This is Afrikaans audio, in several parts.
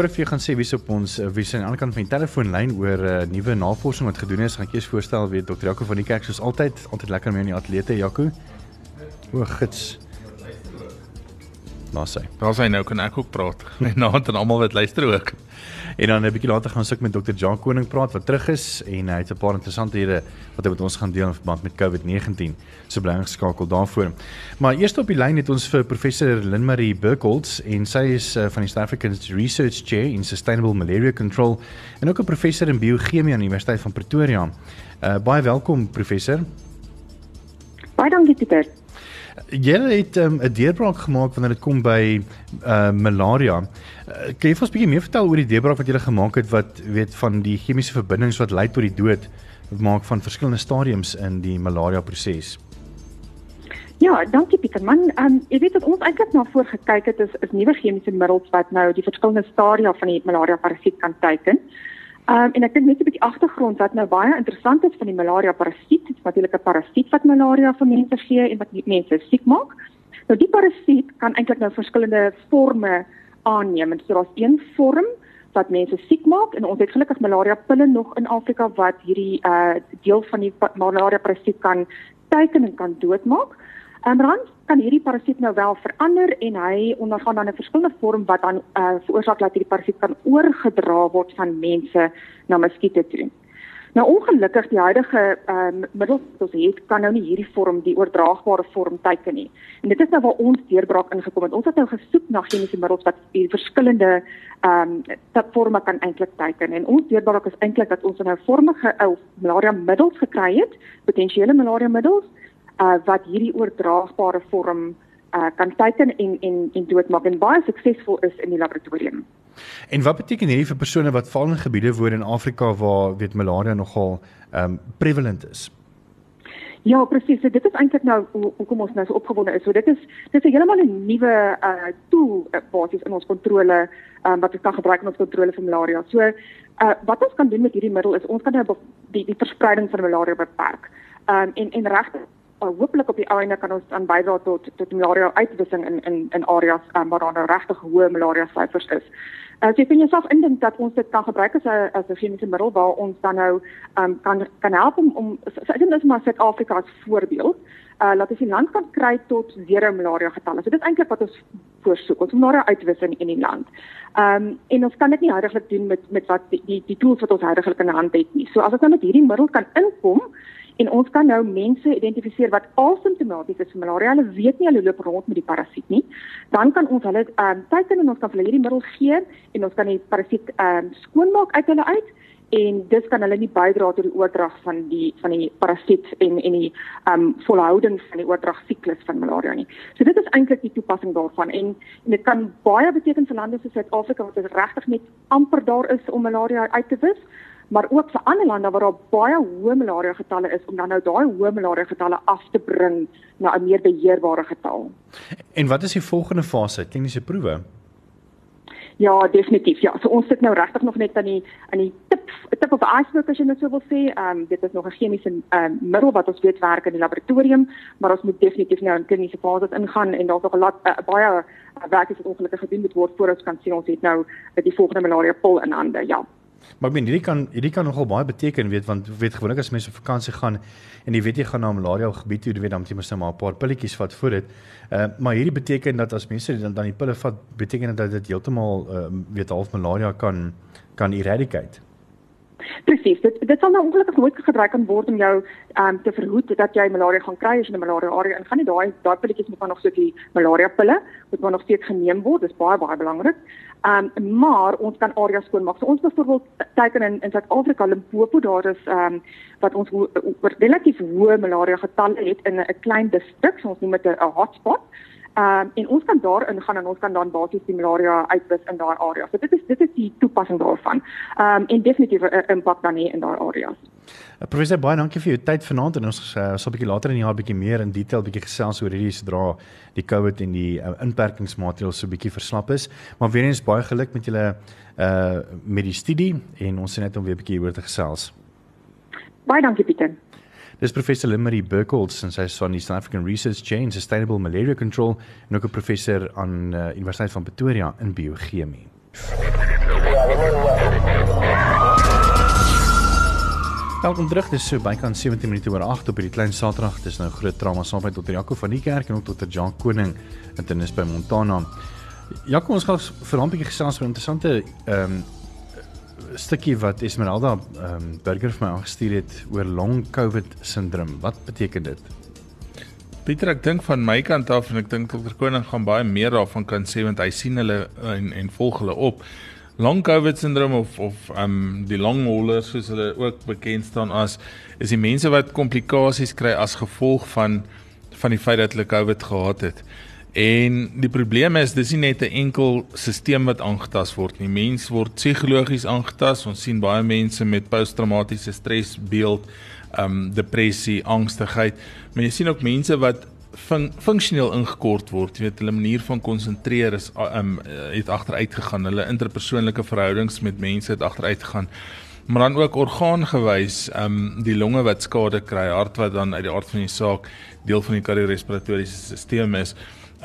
voordat jy gaan sê wie sop ons wie sien aan die ander kant van die telefoonlyn oor 'n uh, nuwe navorsing wat gedoen is, gaan ek eers voorstel weet Dr. Jaco van die kerk soos altyd, altyd lekker mee in die ateljee Jaco. O, gits. Nou sê. Daar sê nou kan ek ook praat. En nou dan almal wat luister ook. En dan 'n bietjie later gaan ons ook met Dr. Jan Koning praat wat terug is en hy het 'n paar interessante hede wat hy met ons gaan deel in verband met COVID-19. So bly ingeskakel daarvoor. Maar eers op die lyn het ons vir professor Linmarie Burkholz en sy is uh, van die South African Research Chair in Sustainable Malaria Control en ook 'n professor in biochemie aan die Universiteit van Pretoria. Uh, baie welkom professor. Baie dankie Pieter. Julle het ehm, 'n um, deurbraak gemaak wanneer dit kom by uh malaria. Uh, kan jy vir ons 'n bietjie meer vertel oor die deurbraak wat julle gemaak het wat weet van die chemiese verbindings wat lei tot die dood maak van verskillende stadiums in die malaria proses? Ja, dankie Pieter. Man, um, jy weet dat ons eintlik na voor gekyk het is is nuwe chemiese middels wat nou die verskillende stadia van die malaria parasiet kan teiken. Ehm um, en ek dink net 'n bietjie agtergrond wat nou baie interessant is van die malaria parasiet. Dit is natuurlik 'n parasiet wat malaria vir mense gee en wat mense siek maak. Nou die parasiet kan eintlik nou verskillende forme aanneem. So daar's een vorm wat mense siek maak en ons het gelukkig malaria pille nog in Afrika wat hierdie uh deel van die malaria parasiet kan teiken en kan doodmaak. Ehm um, kan hierdie parasiet nou wel verander en hy ondergaan dan 'n verskillende vorm wat dan uh, veroorsaak dat hierdie parasiet kan oorgedra word van mense na muskiete toe. Nou ongelukkig die huidige ehm um, middels wat ons het kan nou nie hierdie vorm die oordraagbare vorm teiken nie. En dit is nou waar ons deurbraak ingekom het. Ons het nou gesoek na chemiese middels wat die verskillende ehm um, forme kan eintlik teiken en ons deurbraak is eintlik dat ons nou vormige ou malaria middels gekry het, potensiële malaria middels uh, wat hierdie oordraagbare vorm uh, kan teiken en en en doodmaak en baie suksesvol is in die laboratorium. En wat beteken hierdie vir persone wat val in gebiede woon in Afrika waar weet malaria nogal um prevalent is? Ja, presies. Dit is eintlik nou hoekom ons nou so opgewonde is. So dit is dit is heeltemal 'n nuwe uh tool uh, basies in ons kontrole um, wat ons kan gebruik in ons kontrole vir malaria. So uh wat ons kan doen met hierdie middel is ons kan nou die die verspreiding van malaria beperk. Um en en regtig uh, hopelik op die einde kan ons dan bydra tot tot malaria uitwissing in in in areas um, waar daar nou regtig hoë malaria syfers is. Uh, jy vind jouself indink dat ons dit kan gebruik as 'n as 'n chemiese middel waar ons dan nou um, kan kan help om om so dit is maar Suid-Afrika as voorbeeld. Uh laat ons die land kan kry tot zero malaria getalle. So dit is eintlik wat ons voorsoek. Ons malaria uitwissing in die land. Um en ons kan dit nie huidigelik doen met met wat die die, die tools wat ons huidigelik in hand het nie. So as ons nou met hierdie middel kan inkom en ons kan nou mense identifiseer wat asymptomaties is vir malaria. Hulle weet nie hulle loop rond met die parasiet nie. Dan kan ons hulle ehm um, teiken en ons kan hulle hierdie middel gee en ons kan die parasiet ehm um, skoonmaak uit hulle uit en dit kan hulle nie bydra tot die oordrag van die van die parasiet en en die ehm um, volhouding van die oordrag siklus van malaria nie. So dit is eintlik die toepassing daarvan en, en dit kan baie beteken vir lande soos Suid-Afrika wat regtig net amper daar is om malaria uit te wis maar ook vir ander lande waar daar baie hoë malaria getalle is om dan nou daai hoë malaria getalle af te bring na 'n meer beheerbare getal. En wat is die volgende fase? Kliniese proewe? Ja, definitief. Ja, so ons sit nou regtig nog net aan die aan die tip tip of iceberg as jy net so wil sê. Ehm um, dit is nog 'n chemiese ehm um, middel wat ons weet werk in die laboratorium, maar ons moet definitief nou in kliniese fases ingaan en daar's nog 'n lot uh, baie uh, werk wat ongelukkig gedoen moet word voor ons kan sien ons het nou uh, die volgende malaria pil in hande. Ja. Maar ek meen hierdie kan hierdie kan nogal baie beteken weet want weet gewoonlik as mense op vakansie gaan en jy weet jy gaan na 'n malaria gebied toe, jy weet dan moet jy mos nou maar 'n paar pilletjies vat voor dit. Uh maar hierdie beteken dat as mense dan dan die pille vat, beteken dit dat dit heeltemal uh weet half malaria kan kan eradicate. Presies. Dit dit sal nou ongelukkig nooit gebruik kan word om jou um te verhoed dat jy malaria gaan kry as jy 'n malaria area ingaan nie. Daai daai pilletjies moet dan nog so die malaria pille moet maar nog steeds geneem word. Dis baie baie belangrik. Um maar ons kan areas skoonmaak. So ons byvoorbeeld teken in in Suid-Afrika Limpopo daar is um wat ons oor relatief hoë malaria getalle het in 'n klein distrik, so ons noem dit 'n hotspot. Um en ons kan daar ingaan en ons kan dan basies die malaria uitwis in daai area. So dit is dit is die toepassing daarvan. Um en definitief 'n impak dan hier in daai areas. Uh, professor baie dankie vir jou tyd vanaand en ons uh, sal 'n bietjie later in die jaar bietjie meer in detail bietjie gesels oor hierdie sodra die COVID en die uh, inperkingsmaatreëls so bietjie verslap is. Maar weer eens baie geluk met julle uh met die studie en ons sien net om weer bietjie oor te gesels. Baie dankie Pieter. Dis professor Limmery Burkholz en sy is van die South African Research Chain Sustainable Malaria Control en ook 'n professor aan uh, Universiteit van Pretoria in biochemie. Welkom terug. Dis so bykans 17 minute oor 8 op hierdie klein Saterdag. Dis nou groot trauma saam met Dr. Jaco van die kerk en ook Dr. Jan Koning in Tennis by Montana. Jaco, ons gaan vir 'n bietjie gesels oor 'n interessante ehm um, stukkie wat Esmeralda ehm um, Burger vir my aangestuur het oor long covid sindroom. Wat beteken dit? Pieter, ek dink van my kant af en ek dink Dr. Koning gaan baie meer daarvan kan sê want hy sien hulle en en volg hulle op long covid syndroom of of um die long haulers soos hulle ook bekend staan as is die mense wat komplikasies kry as gevolg van van die feit dat hulle covid gehad het. En die probleem is dis nie net 'n enkel stelsel wat aangetast word nie. Mense word psigologies aangetast. Ons sien baie mense met posttraumatiese stresbeeld, um depressie, angstigheid. Maar jy sien ook mense wat fun funksioneel ingekort word. Jy weet hulle manier van konsentreer is um het agteruit gegaan. Hulle interpersoonlike verhoudings met mense het agteruit gegaan. Maar dan ook orgaangewys, um die longe wat skade kry, hart wat dan uit die aard van die saak deel van die kardiorespiratoriese stelsel is.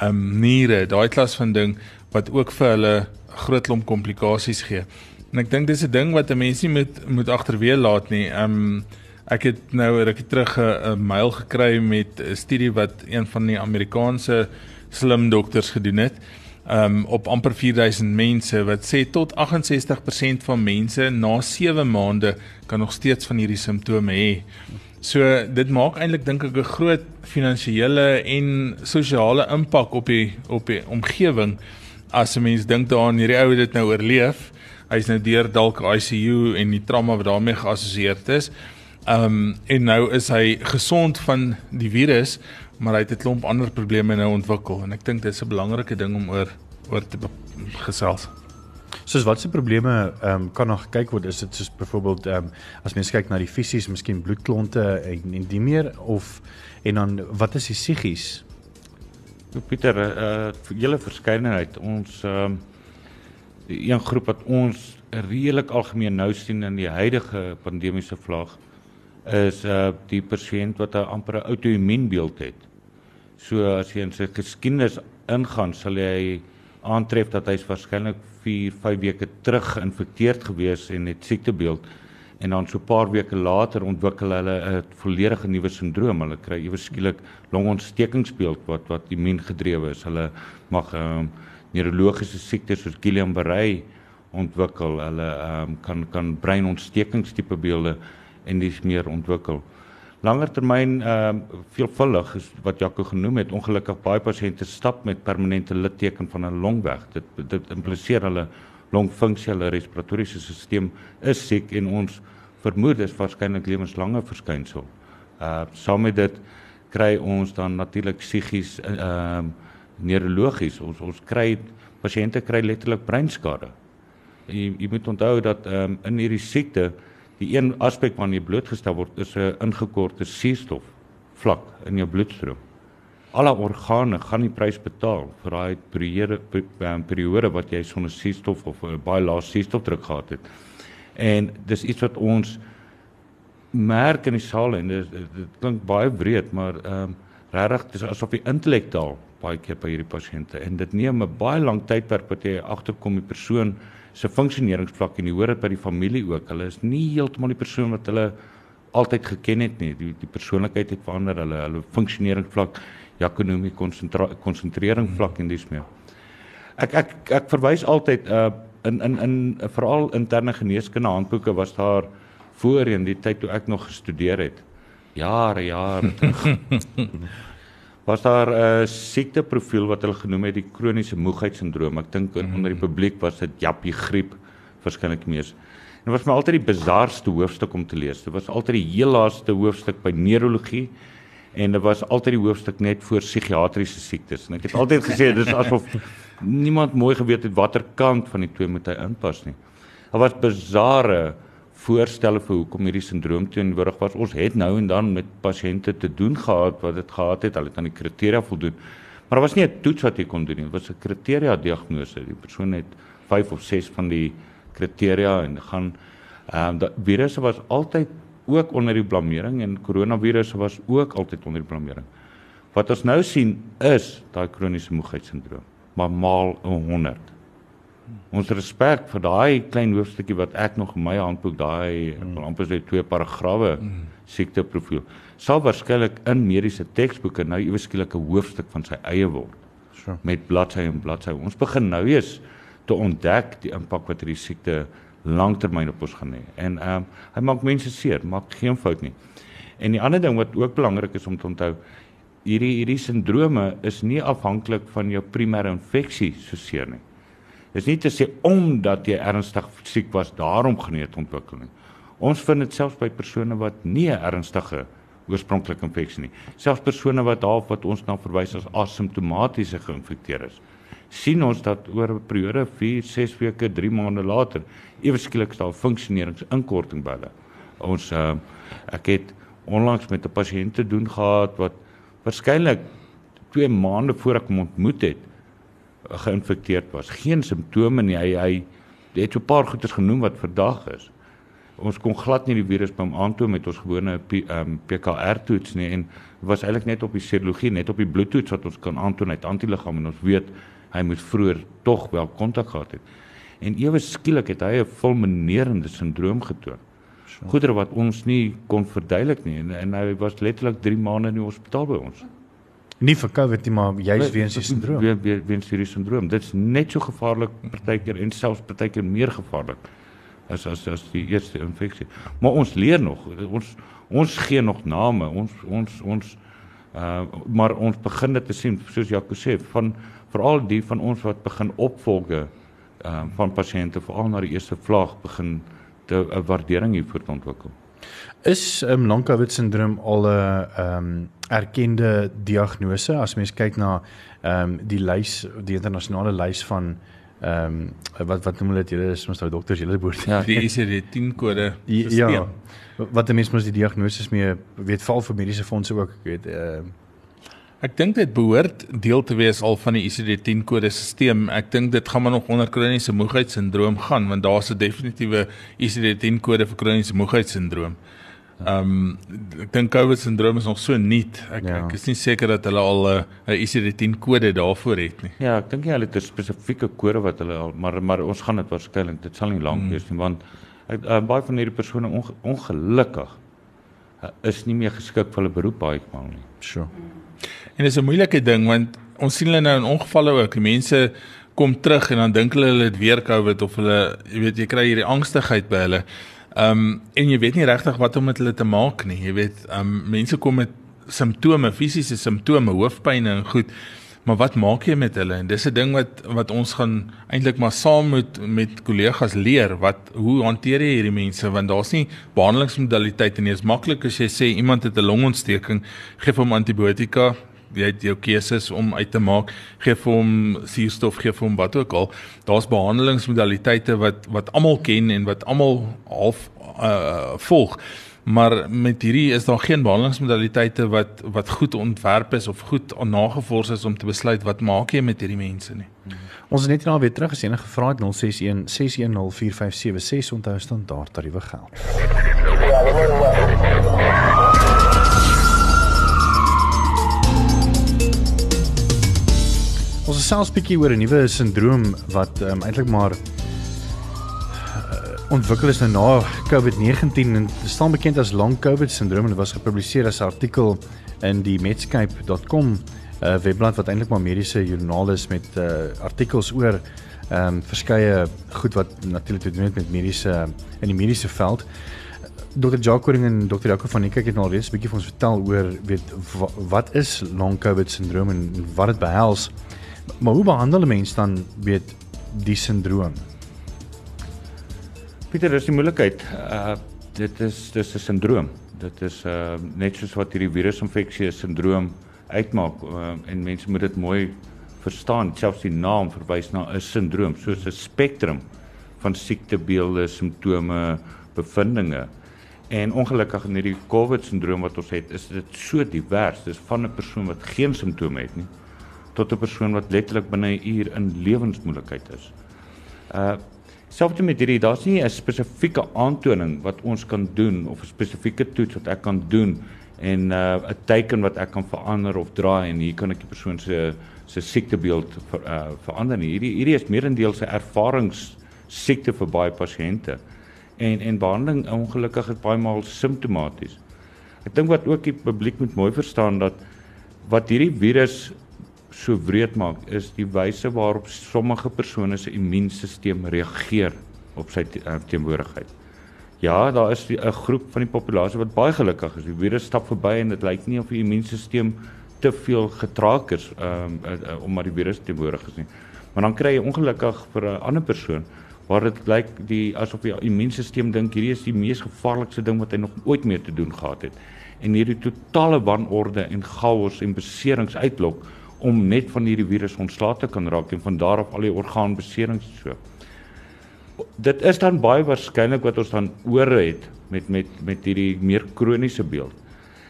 Um niere, daai klas van ding wat ook vir hulle groot klomp komplikasies gee. En ek dink dis 'n ding wat 'n mens nie moet moet agterweë laat nie. Um Ek het nou rukkie terug 'n mail gekry met 'n studie wat een van die Amerikaanse slim dokters gedoen het. Um op amper 4000 mense wat sê tot 68% van mense na 7 maande kan nog steeds van hierdie simptome hê. So dit maak eintlik dink ek 'n groot finansiële en sosiale impak op die op die omgewing as 'n mens dink daaraan hierdie ou het dit nou oorleef. Hy's nou deur dalk ICU en die trauma wat daarmee geassosieer is. Um, en nou is hy gesond van die virus, maar hy het 'n klomp ander probleme nou ontwikkel en ek dink dit is 'n belangrike ding om oor oor te gesels. Soos watse probleme ehm um, kan nog gekyk word? Is dit soos byvoorbeeld ehm um, as mens kyk na die fisies, miskien bloedklonte en en die meer of en dan wat is die psigies? Pieter, eh uh, julle verskeidenheid ons ehm um, een groep wat ons redelik algemeen nou sien in die huidige pandemiese vlak is uh die pasiënt wat 'n amper outoimmuunbeeld het. So as jy in sy geskiedenis ingaan, sal jy aantref dat hy's waarskynlik 4, 5 weke terug geïnfekteerd gewees en het siektebeeld en dan so 'n paar weke later ontwikkel hulle 'n volledige nuwe sindroom. Hulle kry ewe skielik longontstekingsbeeld wat wat immuungedrewe is. Hulle mag ehm um, neurologiese siektes soos Guillain-Barré ontwikkel. Hulle ehm um, kan kan breinontstekingstipe beelde en dis meer ontwikkel. Langer termyn ehm uh, veelvuldig is wat Jaco genoem het, ongelukkig baie pasiënte stap met permanente litteken van 'n long weg. Dit dit impliseer hulle longfunksie, hulle respiratoriese stelsel is siek en ons vermoed is waarskynlik lewenslange verskynsel. Uh saam met dit kry ons dan natuurlik psigies ehm uh, neurologies. Ons ons kry pasiënte kry letterlik breinskade. Jy jy moet onthou dat ehm um, in hierdie siekte Die een aspek waarna jy blootgestel word is 'n ingekorte suurstof vlak in jou bloedstroom. Alle organe gaan die prys betaal vir daai periode ehm, periode wat jy sonder suurstof of 'n baie lae suurstofdruk gehad het. En dis iets wat ons merk in die saal en dit, dit klink baie breed, maar ehm um, regtig dis asof die intellektaal baie keer by hierdie pasiënte en dit neem 'n baie lang tydperk wat jy agterkom die persoon se funksioneringsvlak en jy hoor dit by die familie ook. Hulle is nie heeltemal die persoon wat hulle altyd geken het nie. Die die persoonlikheid het verander. Hulle hulle funksioneringsvlak, ekonomie konsentrering vlak en dis meer. Ek ek ek verwys altyd uh in in in veral interne geneeskunde handboeke was daar voorheen die tyd toe ek nog gestudeer het. Jare jare. was daar 'n uh, siekteprofiel wat hulle genoem het die kroniese moegheidssindroom. Ek dink mm. onder die publiek was dit jappie griep verskynlik mees. En dit was my altyd die bizarste hoofstuk om te lees. Dit was altyd die heel laaste hoofstuk by neurologie en dit was altyd die hoofstuk net voor psigiatriese siektes. En ek het altyd gesê dis asof niemand mooi geweet het watter kant van die twee moet hy inpas nie. Daar was bizarre voorstelle vir hoekom hierdie sindroom teenwoordig was. Ons het nou en dan met pasiënte te doen gehad wat dit gehad het, hulle het aan die kriteria voldoen. Maar daar was nie 'n toets wat jy kon doen nie. Dit was 'n kriteria diagnose. Die persoon het 5 of 6 van die kriteria en gaan ehm um, die virusse was altyd ook onder die blameering en koronavirusse was ook altyd onder die blameering. Wat ons nou sien is daai kroniese moegheidssindroom, maar maal 100. Ons respek vir daai klein hoofstukkie wat ek nog in my handboek daai mm. amper sê twee paragrawe mm. siekteprofiel sal waarskynlik in mediese teksboeke nou ewe skielik 'n hoofstuk van sy eie word. Sure. Met bladsy en bladsy. Ons begin nou eers te ontdek die impak wat hierdie siekte langtermyn op ons gaan hê. En ehm um, hy maak mense seer, maak geen fout nie. En die ander ding wat ook belangrik is om te onthou, hierdie hierdie sindrome is nie afhanklik van jou primêre infeksie so seer nie. Dis nie te sê omdat jy ernstig siek was, daarom geneet ontwikkel nie. Ons vind dit selfs by persone wat nie 'n ernstige oorspronklike infeksie nie. Selfs persone wat daar wat ons na verwys as asymptomatiese geïnfekteer is sien ons dat oor 'n periode 4, 6 weke, 3 maande later ewe skielik staan funksioneringsinkorting by hulle. Ons uh, ek het onlangs met 'n pasiënt te doen gehad wat waarskynlik 2 maande voor ek hom ontmoet het geïnfekteerd was. Geen simptome nie. Hy hy het so 'n paar goeters genoem wat verdag is. Ons kon glad nie die virus by hom aantoon met ons gewone um, PCR toets nie en was eintlik net op die serologie, net op die bloedtoets wat ons kan aantoon uit antiliggame en ons weet hy moet vroeër tog wel kontak gehad het. En ewe skielik het hy 'n fulminerende sindroom getoon. Goedere wat ons nie kon verduidelik nie en, en hy was letterlik 3 maande in die hospitaal by ons. Nie vir COVID nie, maar juis weens die sindroom. Weens we, weens hierdie sindroom. Dit's net so gevaarlik partykeer en selfs partykeer meer gevaarlik as as as die eerste infeksie. Maar ons leer nog. Ons ons gee nog name. Ons ons ons uh maar ons begin dit te sien soos Jaco sê van veral die van ons wat begin opvolge uh, van pasiënte veral na die eerste vlaag begin 'n waardering hiervoor te ontwikkel. Is ehm um, long covid sindroom al 'n ehm um, erkende diagnose. As mens kyk na ehm um, die lys die internasionale lys van ehm um, wat wat noem hulle dit? Julle is mos nou dokters julle behoort ja. Die ICD-10 kode ja wat die mense mos die diagnose mee weet val vir mediese fondse ook weet ehm. Uh, Ek dink dit behoort deel te wees al van die ICD-10 kode stelsel. Ek dink dit gaan maar nog onder kroniese moegheidssindroom gaan want daar's 'n definitiewe ICD-10 kode vir kroniese moegheidssindroom. Ehm um, ek dink COVID sindroom is nog so nuut. Ek ja. ek is nie seker dat hulle al 'n ICD-10 kode daarvoor het nie. Ja, ek dink nie hulle het 'n spesifieke kode wat hulle al maar maar ons gaan dit waarskynlik dit sal nie lank hmm. wees nie want ek uh, baie van hierdie persone onge, ongelukkig uh, is nie meer geskik vir hulle beroep baie keer nie. Sure. En dit is 'n moeilike ding want ons sien hulle nou in ongevalle ook. Die mense kom terug en dan dink hulle hulle het weer COVID of hulle jy weet jy kry hierdie angstigheid by hulle. Ehm um, en jy weet nie regtig wat om met hulle te maak nie. Jy weet ehm um, mense kom met simptome, fisiese simptome, hoofpyn en goed. Maar wat maak jy met hulle? En dis 'n ding wat wat ons gaan eintlik maar saam moet met kollegas leer wat hoe hanteer jy hierdie mense want daar's nie behandelingsmodaliteite nie. Dit is maklik as jy sê iemand het 'n longontsteking, gee hom antibiotika, jy het jou keuses om uit te maak, gee vir hom suurstof, gee vir hom wat ook al. Daar's behandelingsmodaliteite wat wat almal ken en wat almal half uh volg. Maar met hierdie is daar geen behandelingsmodaliteite wat wat goed ontwerp is of goed nagevors is om te besluit wat maak jy met hierdie mense nie. Ons is net nou weer terug as enige gevra het 061 610 4576 onthou standaard tariewe geld. Ons is selfs bietjie oor 'n nuwe sindroom wat um, eintlik maar uh, ontwikkel is nou na COVID-19 en staan bekend as long COVID sindroom en dit was gepubliseer as 'n artikel in die Medscape.com uh, eh, webblad wat eintlik maar mediese joernaal is met uh, artikels oor ehm um, verskeie goed wat natuurlik te doen het met mediese in die mediese veld. Dr. Jacques en Dr. Jaco van Niekerk het nou reeds 'n bietjie vir ons vertel oor weet wat is long COVID sindroom en wat dit behels. Maar hoe behandel 'n mens dan weet die sindroom? Pieter, dis die moeilikheid. Uh dit is dis 'n sindroom. Dit is uh net soos wat hierdie virusinfeksie 'n sindroom uitmaak uh, en mense moet dit mooi verstaan. Selfs die naam verwys na 'n sindroom, soos 'n spektrum van siektebeelde, simptome, bevindinge. En ongelukkig in hierdie COVID sindroom wat ons het, is dit so divers. Dis van 'n persoon wat geen simptome het nie tot 'n persoon wat letterlik binne 'n uur in lewensmoeilikheid is. Uh selfs met hierdie daar's nie 'n spesifieke aantoning wat ons kan doen of 'n spesifieke toets wat ek kan doen en 'n uh, teken wat ek kan verander of draai en hier kan ek die persoon se se siektebeeld ver, uh, verander nie. Hierdie hierdie is meerendeels 'n ervarings siekte vir baie pasiënte. En en behandeling ongelukkig is baie maal simptomaties. Ek dink wat ook die publiek moet mooi verstaan dat wat hierdie virus so wreed maak is die wyse waarop sommige persone se immuunstelsel reageer op sy te, uh, teenwoordigheid. Ja, daar is 'n groep van die populasie wat baie gelukkig is. Die virus stap verby en dit lyk nie of die immuunstelsel te veel getraak is um, uh, uh, omdat die virus teenwoordig is nie. Maar dan kry jy ongelukkig vir 'n ander persoon waar dit lyk die asof die immuunstelsel dink hierdie is die mees gevaarlikste ding wat hy nog ooit mee te doen gehad het. En hierdie totale wanorde en chaos en beserings uitlok om net van hierdie virus ontslae te kan raak en van daar af al die orgaanbeserings so. Dit is dan baie waarskynlik wat ons dan oor het met met met hierdie meer kroniese beeld.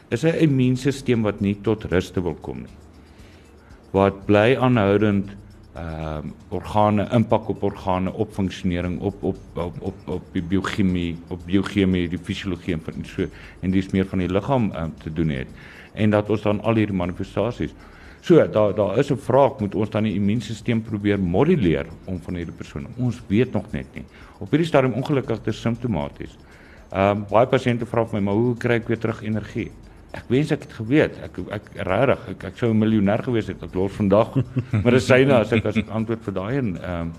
Is 'n immuunstelsel wat nie tot rus te wil kom nie. Wat bly aanhoudend ehm uh, organe impak op organe op funksionering op op op op op die biochemie op biochemie die fisiologie en so en dis meer van die liggaam um, te doen het en dat ons dan al hierdie manifestasies So daar daar is 'n vraag moet ons dan die immuunstelsel probeer moduleer om van hierdie persone. Ons weet nog net nie. Op hierdie stadium ongelukkig dis simptomaties. Ehm um, baie pasiënte vra vir my, maar hoe kry ek weer terug energie? Ek wens ek het geweet. Ek ek regtig ek, ek sou 'n miljonair gewees het. Ek los vandag medisyne as ek as ek antwoord vir daai en ehm um,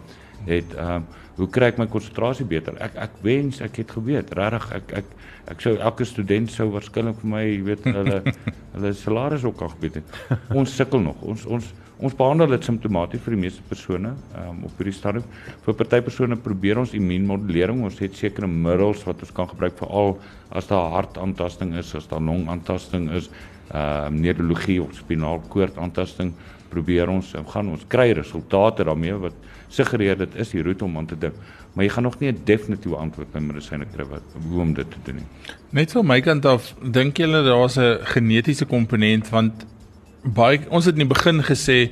het ehm um, hoe kry ek my konsentrasie beter? Ek ek wens ek het geweet. Regtig ek ek ek sou elke student sou waarskynlik vir my, jy weet, hulle hulle salaris ook al gebied het. Ons sukkel nog. Ons ons ons behandel dit simptomaties vir die meeste persone um, op hierdie stadium. Vir party persone probeer ons immuunmodulering. Ons het sekere middels wat ons kan gebruik veral as daar hartaantasting is, as daar longaantasting is, ehm um, neurologie of spinalkoord aantasting probeer ons gaan ons kry resultate daarmee wat suggereer dit is die roete om aan te dink. Maar jy gaan nog nie 'n definitiewe antwoord by medisyne kry wat hoe om dit te doen nie. Net van my kant af, dink julle daar's 'n genetiese komponent want baie ons het in die begin gesê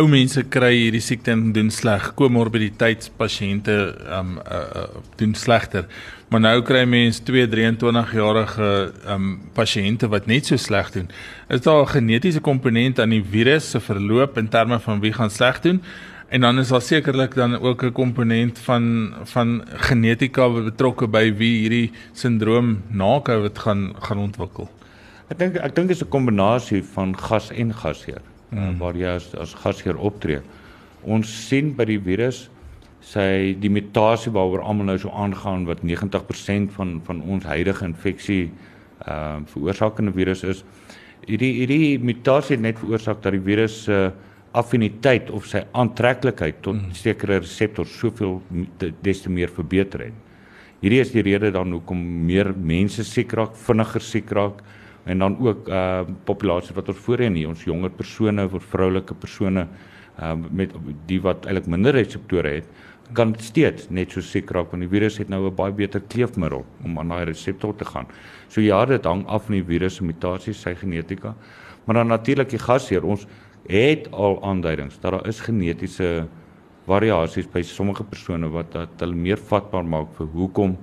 ou mense kry hierdie siekte en doen sleg. Komorbiditeitspasiënte um uh, uh, doen slegter. Maar nou kry mense 2 23 jarige um pasiënte wat net so sleg doen. Is daar 'n genetiese komponent aan die virus se verloop in terme van wie gaan sleg doen? En dan is daar sekerlik dan ook 'n komponent van van genetika betrokke by wie hierdie sindroom na COVID gaan gaan ontwikkel. Ek dink ek dink dit is 'n kombinasie van gas en gasheer hmm. waar jy as as gasheer optree. Ons sien by die virus sy die mutasie waaroor almal nou so aangaan wat 90% van van ons huidige infeksie ehm uh, veroorsakende virus is. Hierdie hierdie mutasie net veroorsaak dat die virus se uh, affiniteit of sy aantreklikheid tot mm. sekere reseptors soveel des te meer verbeter het. Hierdie is die rede dan hoekom meer mense siek raak, vinniger siek raak en dan ook uh populasies wat ons voorheen hier ons jonger persone of vroulike persone uh met die wat eintlik minder reseptore het kan steeds net so siek raak want die virus het nou 'n baie beter kleefmiddel om aan daai reseptor te gaan. So ja, dit hang af van die virus se mutasies, sy genetika. Maar dan natuurlik die gasheer, ons het al aanduidings dat daar is genetiese variasies by sommige persone wat dat hulle meer vatbaar maak vir hoekom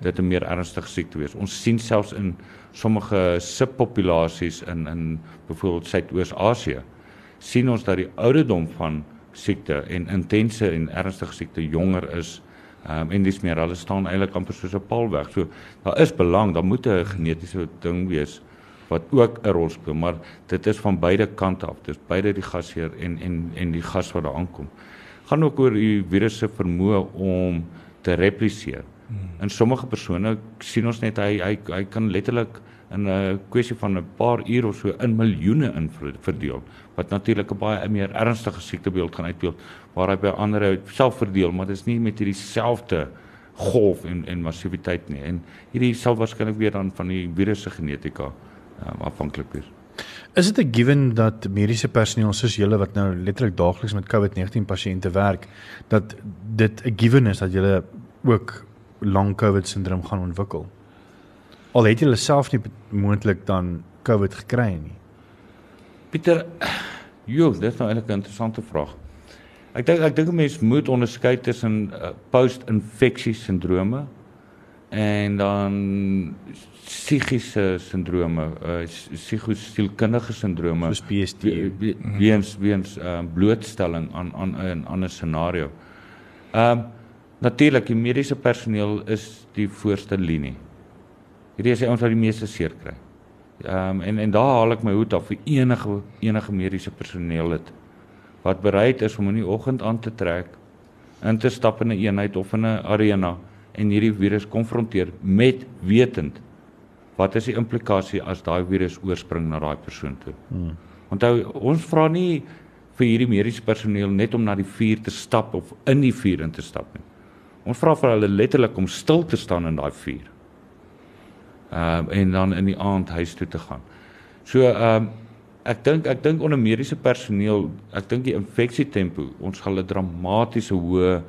dit 'n meer ernstige siekte is. Ons sien selfs in sommige subpopulasies in in byvoorbeeld Suidoos-Asië sien ons dat die ouderdom van siekte en intense en ernstige siekte jonger is. Um, en dis meer hulle staan eintlik amper soos 'n paal weg. So daar is belang, daar moet 'n genetiese ding wees wat ook 'n rol speel, maar dit is van beide kante af. Dis beide die gasheer en en en die gas wat daar aankom. Gaan ook oor die virus se vermoë om te repliseer. Hmm. In sommige persone sien ons net hy hy hy kan letterlik in 'n kwessie van 'n paar ure of so in miljoene in verdeel wat natuurlik 'n baie meer ernstige siektebeeld gaan uitbeeld waar hy by ander self verdeel maar dit is nie met hierdie selfde golf en en massiwiteit nie en hierdie sal waarskynlik weer dan van die virus se genetika um, afhanklik wees. Is dit 'n given dat mediese personeel soos julle wat nou letterlik daagliks met COVID-19 pasiënte werk, dat dit 'n given is dat julle ook long COVID sindroom gaan ontwikkel? Al het julle self nie moontlik dan COVID gekry nie. Pieter, joh, dit is nou eintlik 'n interessante vraag. Ek dink ek dink 'n mens moet onderskei tussen uh, post-infeksie sindrome en dan psigiese sindrome, uh psigosielkundige sindrome soos PST weens weens uh, blootstelling aan aan 'n ander scenario. Ehm um, natuurlik die mediese personeel is die voorste linie. Hierdie is die ouens wat die meeste seer kry. Ehm um, en en daar haal ek my hoed af vir enige enige mediese personeel het wat bereid is om in die oggend aan te trek, in te stap in 'n eenheid of in 'n arena en hierdie virus konfronteer met wetend wat is die implikasie as daai virus oorspring na daai persoon toe. Hmm. Onthou ons vra nie vir hierdie mediese personeel net om na die vuur te stap of in die vuur in te stap nie. Ons vra vir hulle letterlik om stil te staan in daai vuur. Ehm uh, en dan in die aand huis toe te gaan. So ehm uh, ek dink ek dink onder mediese personeel, ek dink die infeksie tempo, ons gaan 'n dramatiese hoë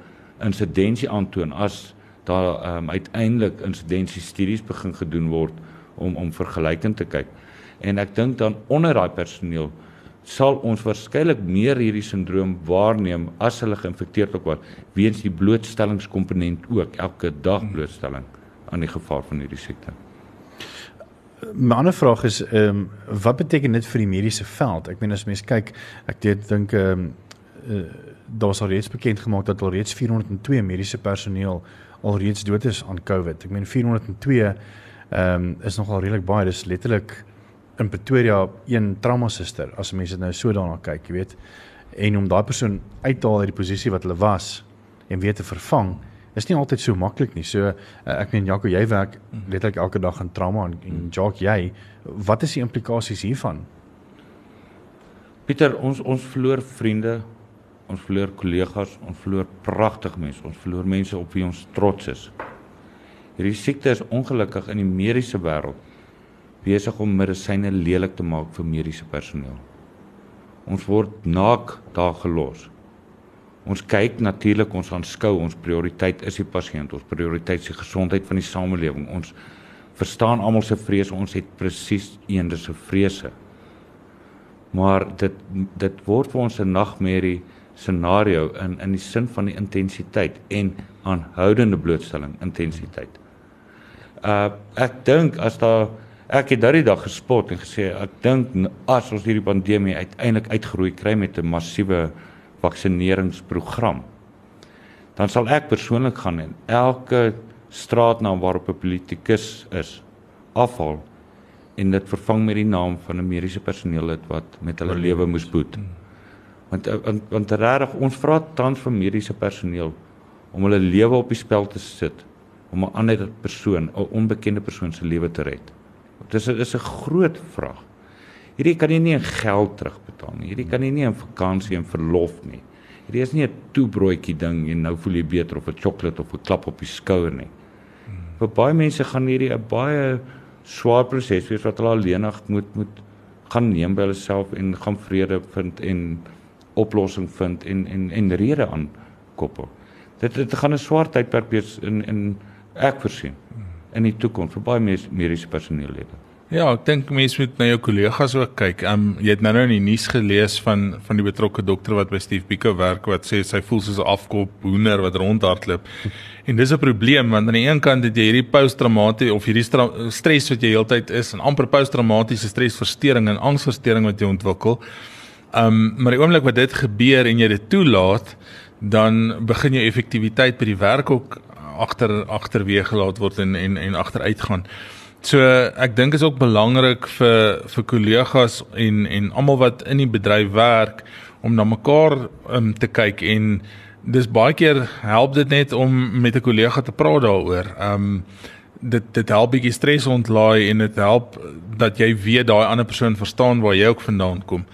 insidensie aantoon as daar ehm um, uiteindelik insidensie studies begin gedoen word om om vergelykend te kyk. En ek dink dan onder daai personeel sal ons waarskynlik meer hierdie sindroom waarneem as hulle geïnfekteerd word weens die blootstellingskomponent ook elke dag blootstelling aan die gevaar van hierdie siekte. My ander vraag is ehm um, wat beteken dit vir die mediese veld? Ek meen as mens kyk, ek dink ehm um, uh, daar was alreeds bekend gemaak dat alreeds 402 mediese personeel alreeds dood is aan COVID. Ek meen 402 ehm um, is nogal redelik baie. Dis letterlik in Pretoria een trauma suster as mense dit nou so daarna kyk, jy weet. En om daai persoon uit te haal uit die posisie wat hulle was en weer te vervang is nie altyd so maklik nie. So uh, ek meen Jaco, jy werk letterlik elke dag in trauma en, en Jacques jy, wat is die implikasies hiervan? Pieter, ons ons verloor vriende, ons verloor kollegas, ons verloor pragtige mense, ons verloor mense op wie ons trots is. Hierdie siekte is ongelukkig in die mediese wêreld besig om medisyne lelik te maak vir mediese personeel. Ons word naak daar gelos. Ons kyk natuurlik ons aanskou ons prioriteit is die pasiënt, ons prioriteit is die gesondheid van die samelewing. Ons verstaan almal se vrese, ons het presies eendes se vrese. Maar dit dit word vir ons 'n nagmerrie scenario in in die sin van die intensiteit en aanhoudende blootstelling intensiteit. Uh ek dink as daar ek het daardie dag gespot en gesê ek dink as ons hierdie pandemie uiteindelik uitgeroei kry met 'n massiewe vaksineringsprogram dan sal ek persoonlik gaan en elke straatnaam waarop 'n politikus is afhaal en dit vervang met die naam van 'n mediese personeel wat met hulle lewe moes boet. Want want, want regtig ons vra tans vir mediese personeel om hulle lewe op die spel te sit om 'n ander persoon, 'n onbekende persoon se lewe te red. Dit is 'n groot vraag. Hierdie kan jy nie in geld terugbetaal nie. Hierdie kan jy nie in vakansie en verlof nie. Hierdie is nie 'n toebroodjie ding en nou voel jy beter of 'n sjokolade of 'n klap op die skouer nie. Vir baie mense gaan hierdie 'n baie swaar proses wees wat hulle alleenig moet moet gaan neem by hulle self en gaan vrede vind en oplossing vind en en en rede aan koppel. Dit dit gaan 'n swaar tydperk wees in in ek voorsien in die toekoms vir baie mediese personeellede. Ja, ek dink mense moet na jou kollegas ook kyk. Um jy het nou-nou in die nuus gelees van van die betrokke dokter wat by Steve Biko werk wat sê sy voel soos 'n afkop hoender wat rondhardloop. En dis 'n probleem want aan die een kant het jy hierdie posttraumatiese of hierdie stres wat jy heeltyd is en amper posttraumatiese stresversteuring en angsversteuring wat jy ontwikkel. Um maar die oomblik wat dit gebeur en jy dit toelaat, dan begin jou effektiwiteit by die werk ook agter agterweë gelaat word en en en agteruit gaan. So ek dink is ook belangrik vir vir kollegas en en almal wat in die bedryf werk om na mekaar um, te kyk en dis baie keer help dit net om met 'n kollega te praat daaroor. Um dit dit help bietjie stres ontlaai en dit help dat jy weet daai ander persoon verstaan waar jy ook vandaan kom.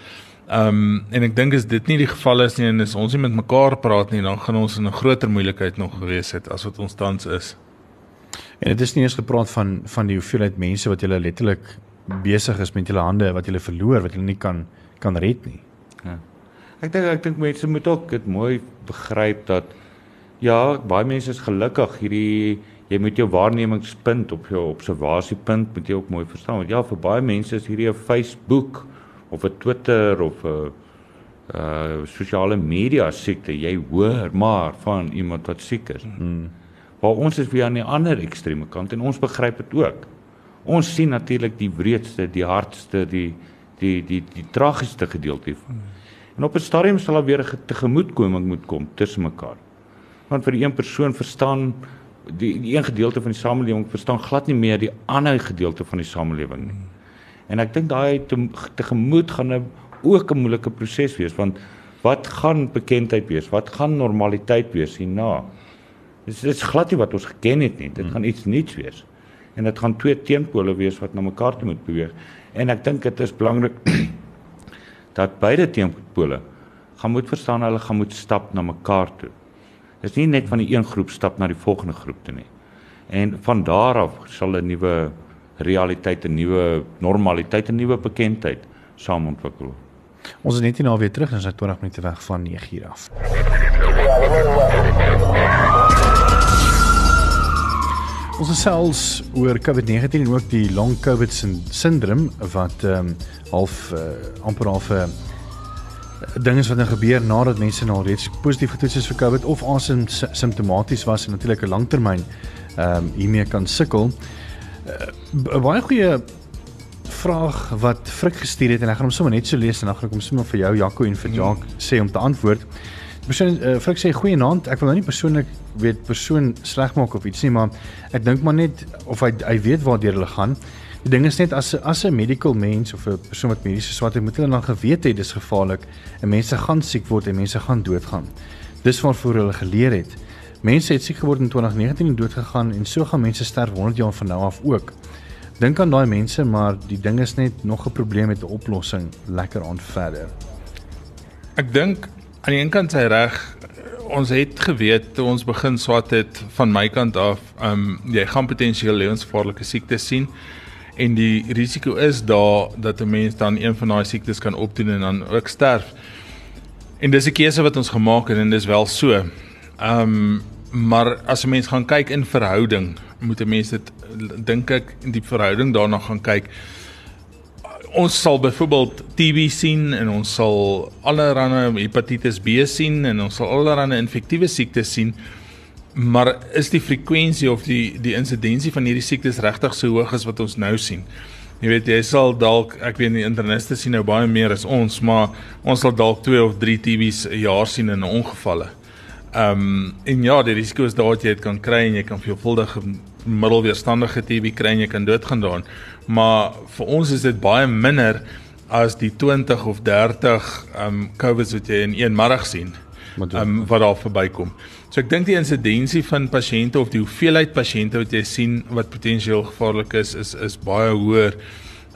Ehm um, en ek dink as dit nie die geval is nie en as ons nie met mekaar praat nie, dan gaan ons in 'n groter moeilikheid nog gewees het as wat ons tans is. En dit is nie eens gepraat van van die hoeveelheid mense wat jy letterlik besig is met julle hande wat jy verloor wat jy nie kan kan red nie. Ja. Ek dink ek dink mense moet ook dit mooi begryp dat ja, baie mense is gelukkig hierdie jy moet jou waarnemingspunt op jou observasiepunt moet jy ook mooi verstaan want ja vir baie mense is hierdie 'n Facebook of 'n Twitter of 'n uh sosiale media siekte, jy hoor maar van iemand wat siek is. Hmm. waar ons is weer aan die ander ekstreme kant en ons begryp dit ook. Ons sien natuurlik die wreedste, die hardste, die die die die, die tragiesste gedeelte van. En op 'n stadium sal daar weer 'n tegemoetkoming moet kom tussen mekaar. Want vir die een persoon verstaan die die een gedeelte van die samelewing verstaan glad nie meer die ander gedeelte van die samelewing nie. En ek dink daai tegemoet gaan 'n ook 'n moeilike proses wees want wat gaan bekendheid wees? Wat gaan normaliteit wees hierna? Dis dis glad nie wat ons geken het nie. Dit gaan iets nuuts wees. En dit gaan twee teenpole wees wat na mekaar toe moet beweeg. En ek dink dit is belangrik dat beide teenpole gaan moet verstaan hulle gaan moet stap na mekaar toe. Dis nie net van die een groep stap na die volgende groep toe nie. En van daar af sal 'n nuwe realiteit, 'n nuwe normaliteit, 'n nuwe bekendheid saam ontwikkel. Ons is net hier nou weer terug, ons is 20 minute weg van 9 uur af. Ons gesels oor COVID-19 en ook die long COVID syndroom wat ehm um, half uh, amper half 'n uh, ding is wat nou gebeur nadat mense nou reeds positief getoets is vir COVID of asem simptomaties was en natuurlik 'n langtermyn ehm um, hiermee kan sukkel. 'n uh, Baie goeie vraag wat Frik gestuur het en ek gaan hom sommer net so lees en dan gaan ek hom sommer vir jou Jaco en vir mm. Jacques sê om te antwoord. Persoon uh, Frik sê goeie aand. Ek wil nou nie persoonlik weet persoon sleg maak of iets nie, maar ek dink maar net of hy hy weet waar deur hulle gaan. Die ding is net as as 'n medical mens of 'n persoon wat mediese swart het, moet hulle dan geweet het dis gevaarlik en mense gaan siek word en mense gaan doodgaan. Dis waarvoor hulle geleer het. Mense het siek geword in 2019 en dood gegaan en so gaan mense sterf 100 jaar van nou af ook. Dink aan daai mense, maar die ding is net nog 'n probleem met 'n oplossing lekker aan verder. Ek dink aan die een kant hy reg ons het geweet toe ons begin swat het van my kant af, ehm um, jy gaan potensieel lewensgevaarlike siektes sien en die risiko is daar dat 'n mens dan een van daai siektes kan opdoen en dan ook sterf. En dis 'n keuse wat ons gemaak het en dis wel so. Ehm um, maar as 'n mens gaan kyk in verhouding, moet 'n mens dit dink ek in die verhouding daarna gaan kyk ons sal byvoorbeeld TB sien en ons sal allerlei hepatitis B sien en ons sal allerlei infektiewe siektes sien. Maar is die frekwensie of die die insidensie van hierdie siektes regtig so hoog as wat ons nou sien? Jy weet jy sal dalk ek weet die interniste sien nou baie meer as ons, maar ons sal dalk 2 of 3 TB's 'n jaar sien in ongevalle. Ehm um, en ja, die risiko is daar dat jy dit kan kry en jy kan veelvuldige middelweerstandige TB kry en jy kan doodgaan daaraan maar vir ons is dit baie minder as die 20 of 30 um COVIDs wat jy in een middag sien. Um wat daar verbykom. So ek dink die insidensie van pasiënte of die hoeveelheid pasiënte wat jy sien wat potensieel gevaarlik is is is baie hoër.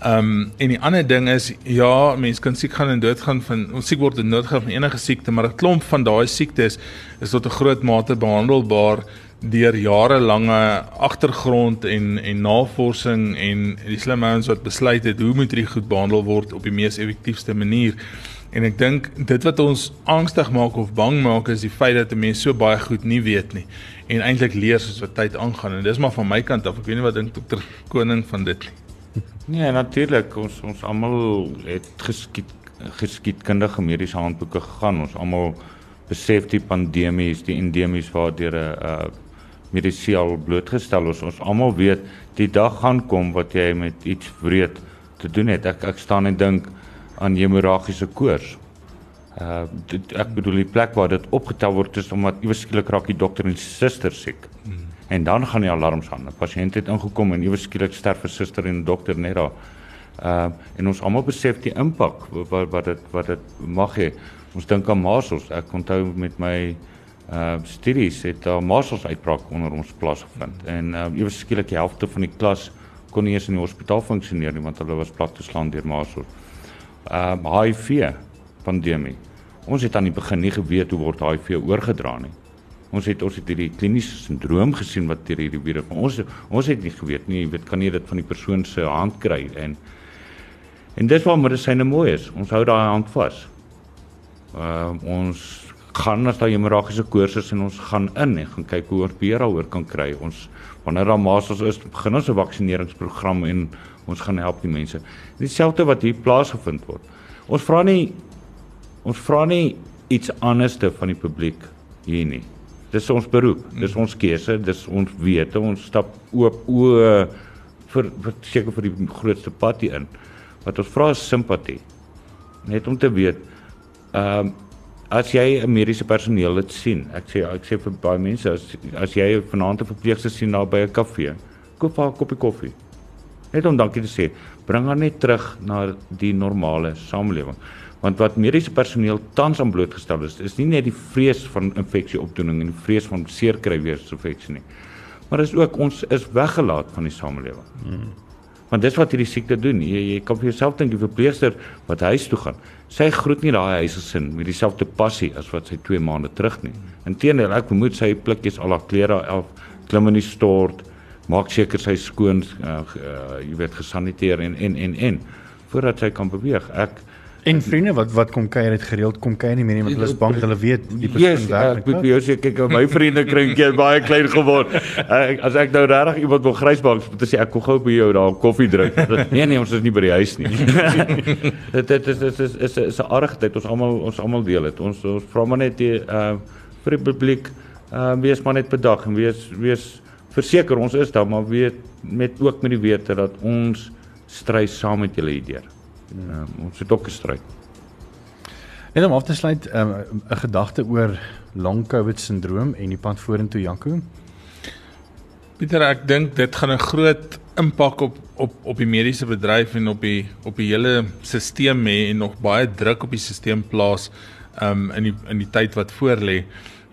Um en die ander ding is ja, mense kan siek gaan en doodgaan van ons siek word en doodgaan van enige siekte, maar 'n klomp van daai siektes is tot 'n groot mate behandelbaar deur jarelange agtergrond en en navorsing en die slim ouens wat besluit het hoe moet hierdie goed behandel word op die mees effektiewste manier. En ek dink dit wat ons angstig maak of bang maak is die feit dat mense so baie goed nie weet nie en eintlik leer soos wat tyd aangaan en dis maar van my kant af. Ek weet nie wat dink dokter Koning van dit nie. Nee, natuurlik ons ons almal het geskied geskiedkundige mediese handboeke gegaan. Ons almal besef die pandemies, die endemies waardeur 'n uh, medisiaal blootgestel is. Ons almal weet die dag gaan kom wat jy met iets wreed te doen het. Ek ek staan en dink aan hemoragiese koors. Uh dit, ek bedoel die plek waar dit opgetel word is omdat iewers skielik raak die dokter en suster siek. Mm. En dan gaan die alarms aan. 'n Pasiënt het ingekom en iewers skielik sterf 'n suster en 'n dokter net daar. Uh en ons almal besef die impak wat wat dit wat dit mag hê. Ons dink aan Marsels. Ek onthou met my uh studies het daar marsels uitbraak onder ons plaasgevind en uh ewe skielik die helfte van die klas kon nie eens in die hospitaal funksioneer nie want hulle was plat geslaan deur marsels. Um uh, HIV pandemie. Ons het aan die begin nie geweet hoe word HIV oorgedra nie. Ons het ons het hierdie kliniese sindroom gesien wat deur hierdie virus. Ons ons het nie geweet nie, jy weet kan jy dit van die persoon se hand kry en en dis waar medisyne mooi is. Ons hou daai hand vas. Uh ons gaan as daai hemorragiese koorses en ons gaan in en gaan kyk hoe ons beheer daaroor kan kry. Ons wanneer daar masels is, begin ons 'n vaksineringsprogram en ons gaan help die mense. Dieselfde wat hier plaasgevind word. Ons vra nie ons vra nie iets anderste van die publiek hier nie. Dis ons beroep, dis ons keuse, dis ons wete, ons stap oop o vir vir seker vir die grootste pad hier in. Wat ons vra is simpatie. Net om te weet, ehm um, as jy 'n mediese personeel dit sien, ek sê ek sê vir baie mense as as jy vanaand 'n verpleegster sien daar by 'n kafee, koop haar 'n koppie koffie. Net om dankie te sê, bring haar net terug na die normale samelewing. Want wat mediese personeel tans aan blootgestel is, is nie net die vrees van infeksieopdoening en die vrees van seer kry weer infeksie nie. Maar is ook ons is weggelaat van die samelewing. Hmm. Want dis wat hierdie siekte doen. Jy jy kan vir jouself dink die verpleegster wat huis toe gaan. Sy groet nie daai huisgesin met dieselfde passie as wat sy 2 maande terug nie. Inteendeel, ek vermoed sy plikkies al haar klere af, klim in die stort, maak seker sy skoon uh, uh, jy weet gesaniteer en en en en voordat sy kan beweeg. Ek En vriende wat wat kom kuier het gereeld kom kuier nie meer nie want hulle is bang hulle weet die persoon yes, werk. Ek moet vir jou sê kyk my vriende kring keer baie klein geword. Ek, as ek nou regtig iemand wil grysbank moet sê ek kom gou by jou daar koffie drink. Nee nee, ons is nie by die huis nie. dit dit is is is is is 'n arigheid ons almal ons almal deel dit. Ons ons vra maar net die uh vir die publiek uh wees maar net bedag en wees wees verseker ons is daar maar weet met ook met die wete dat ons stry saam met julle hierdeur. Um, ons het ook gestry. En om af te sluit, 'n um, 'n gedagte oor long covid sindroom en die pad vorentoe Janko. Pieter, ek dink dit gaan 'n groot impak op op op die mediese bedryf en op die op die hele stelsel hê en nog baie druk op die stelsel plaas um in die in die tyd wat voorlê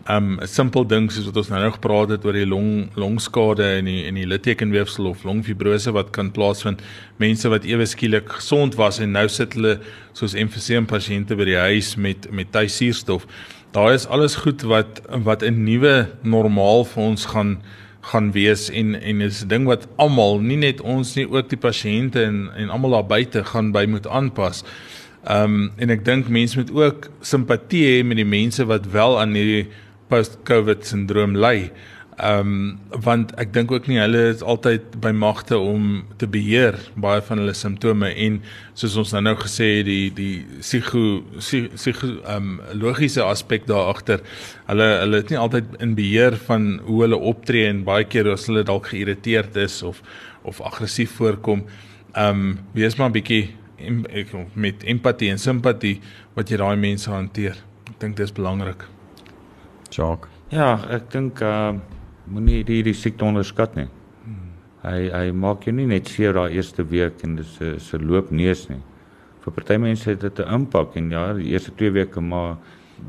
um 'n simpel ding soos wat ons nou nou gepraat het oor die long longskade en die en die littekenweefsel of longfibrose wat kan plaasvind mense wat ewe skielik gesond was en nou sit hulle soos emfyseem pasiënte by die huis met met tuisuurstof daar is alles goed wat wat 'n nuwe normaal vir ons gaan gaan wees en en is 'n ding wat almal nie net ons nie ook die pasiënte en en almal daar buite gaan by moet aanpas. Ehm um, en ek dink mense moet ook simpatie hê met die mense wat wel aan hierdie post-covid sindroom ly. Ehm um, want ek dink ook nie hulle is altyd by magte om te beheer baie van hulle simptome en soos ons nou nou gesê het die die psigo psigo ehm um, logiese aspek daar agter. Hulle hulle is nie altyd in beheer van hoe hulle optree en baie keer as hulle dalk geïrriteerd is of of aggressief voorkom. Ehm um, wees maar 'n bietjie met empatie en simpatie wat jy daai mense hanteer. Ek dink dit is belangrik. Jacques. Ja, ek dink uh moenie hierdie siekte onderskat nie. Hmm. Hy hy maak jou nie net seer daai eerste week en dis 'n se loop neus nie. Vir party mense het dit 'n impak en ja, die eerste 2 weke maar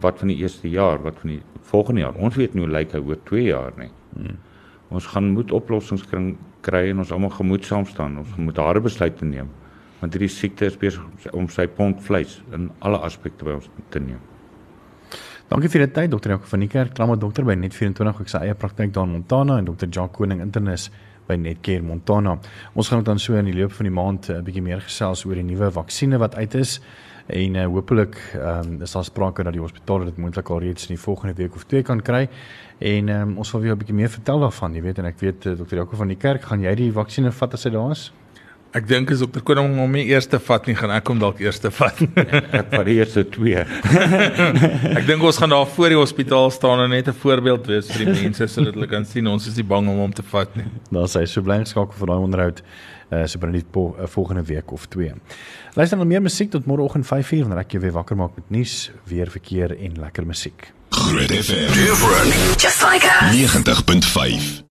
wat van die eerste jaar, wat van die volgende jaar. Ons weet nie hoe lyk hy oor 2 jaar nie. Hmm. Ons gaan moet oplossings kry, kry en ons almal gemoedsaam staan. Ons moet harde besluite neem want hierdie siekte is besig om sy pond vleis in alle aspekte by ons te neem. Dankie vir die tyd dokter Jaco van die Kerk, trauma dokter by Net24 ek sy eie praktyk daar in Montana en dokter Jacques Koning internis by Netcare Montana. Ons gaan dan so in die loop van die maand 'n uh, bietjie meer gesels oor die nuwe vaksines wat uit is en uh, hopelik um, is daar sprake dat die hospitale dit moontlik al reeds in die volgende week of twee kan kry. En um, ons wil weer 'n bietjie meer vertel daarvan, jy weet en ek weet uh, dokter Jaco van die Kerk, gaan jy die vaksines vat as hy daar is? Ek dink as dokter Koning hom nie eerste vat nie, gaan ek hom dalk eerste vat. ek vat die eerste twee. ek dink ons gaan daar voor die hospitaal staan en net 'n voorbeeld wees vir die mense sodat hulle kan sien ons is nie bang om hom te vat nie. Daar sê so bly geskakel vir daai onderhoud uh, so binne die po, uh, volgende week of twee. Luister dan meer musiek tot môreoggend 5:00 wanneer ek jou weer wakker maak met nuus, weer verkeer en lekker musiek. Groot FM. Just like 90.5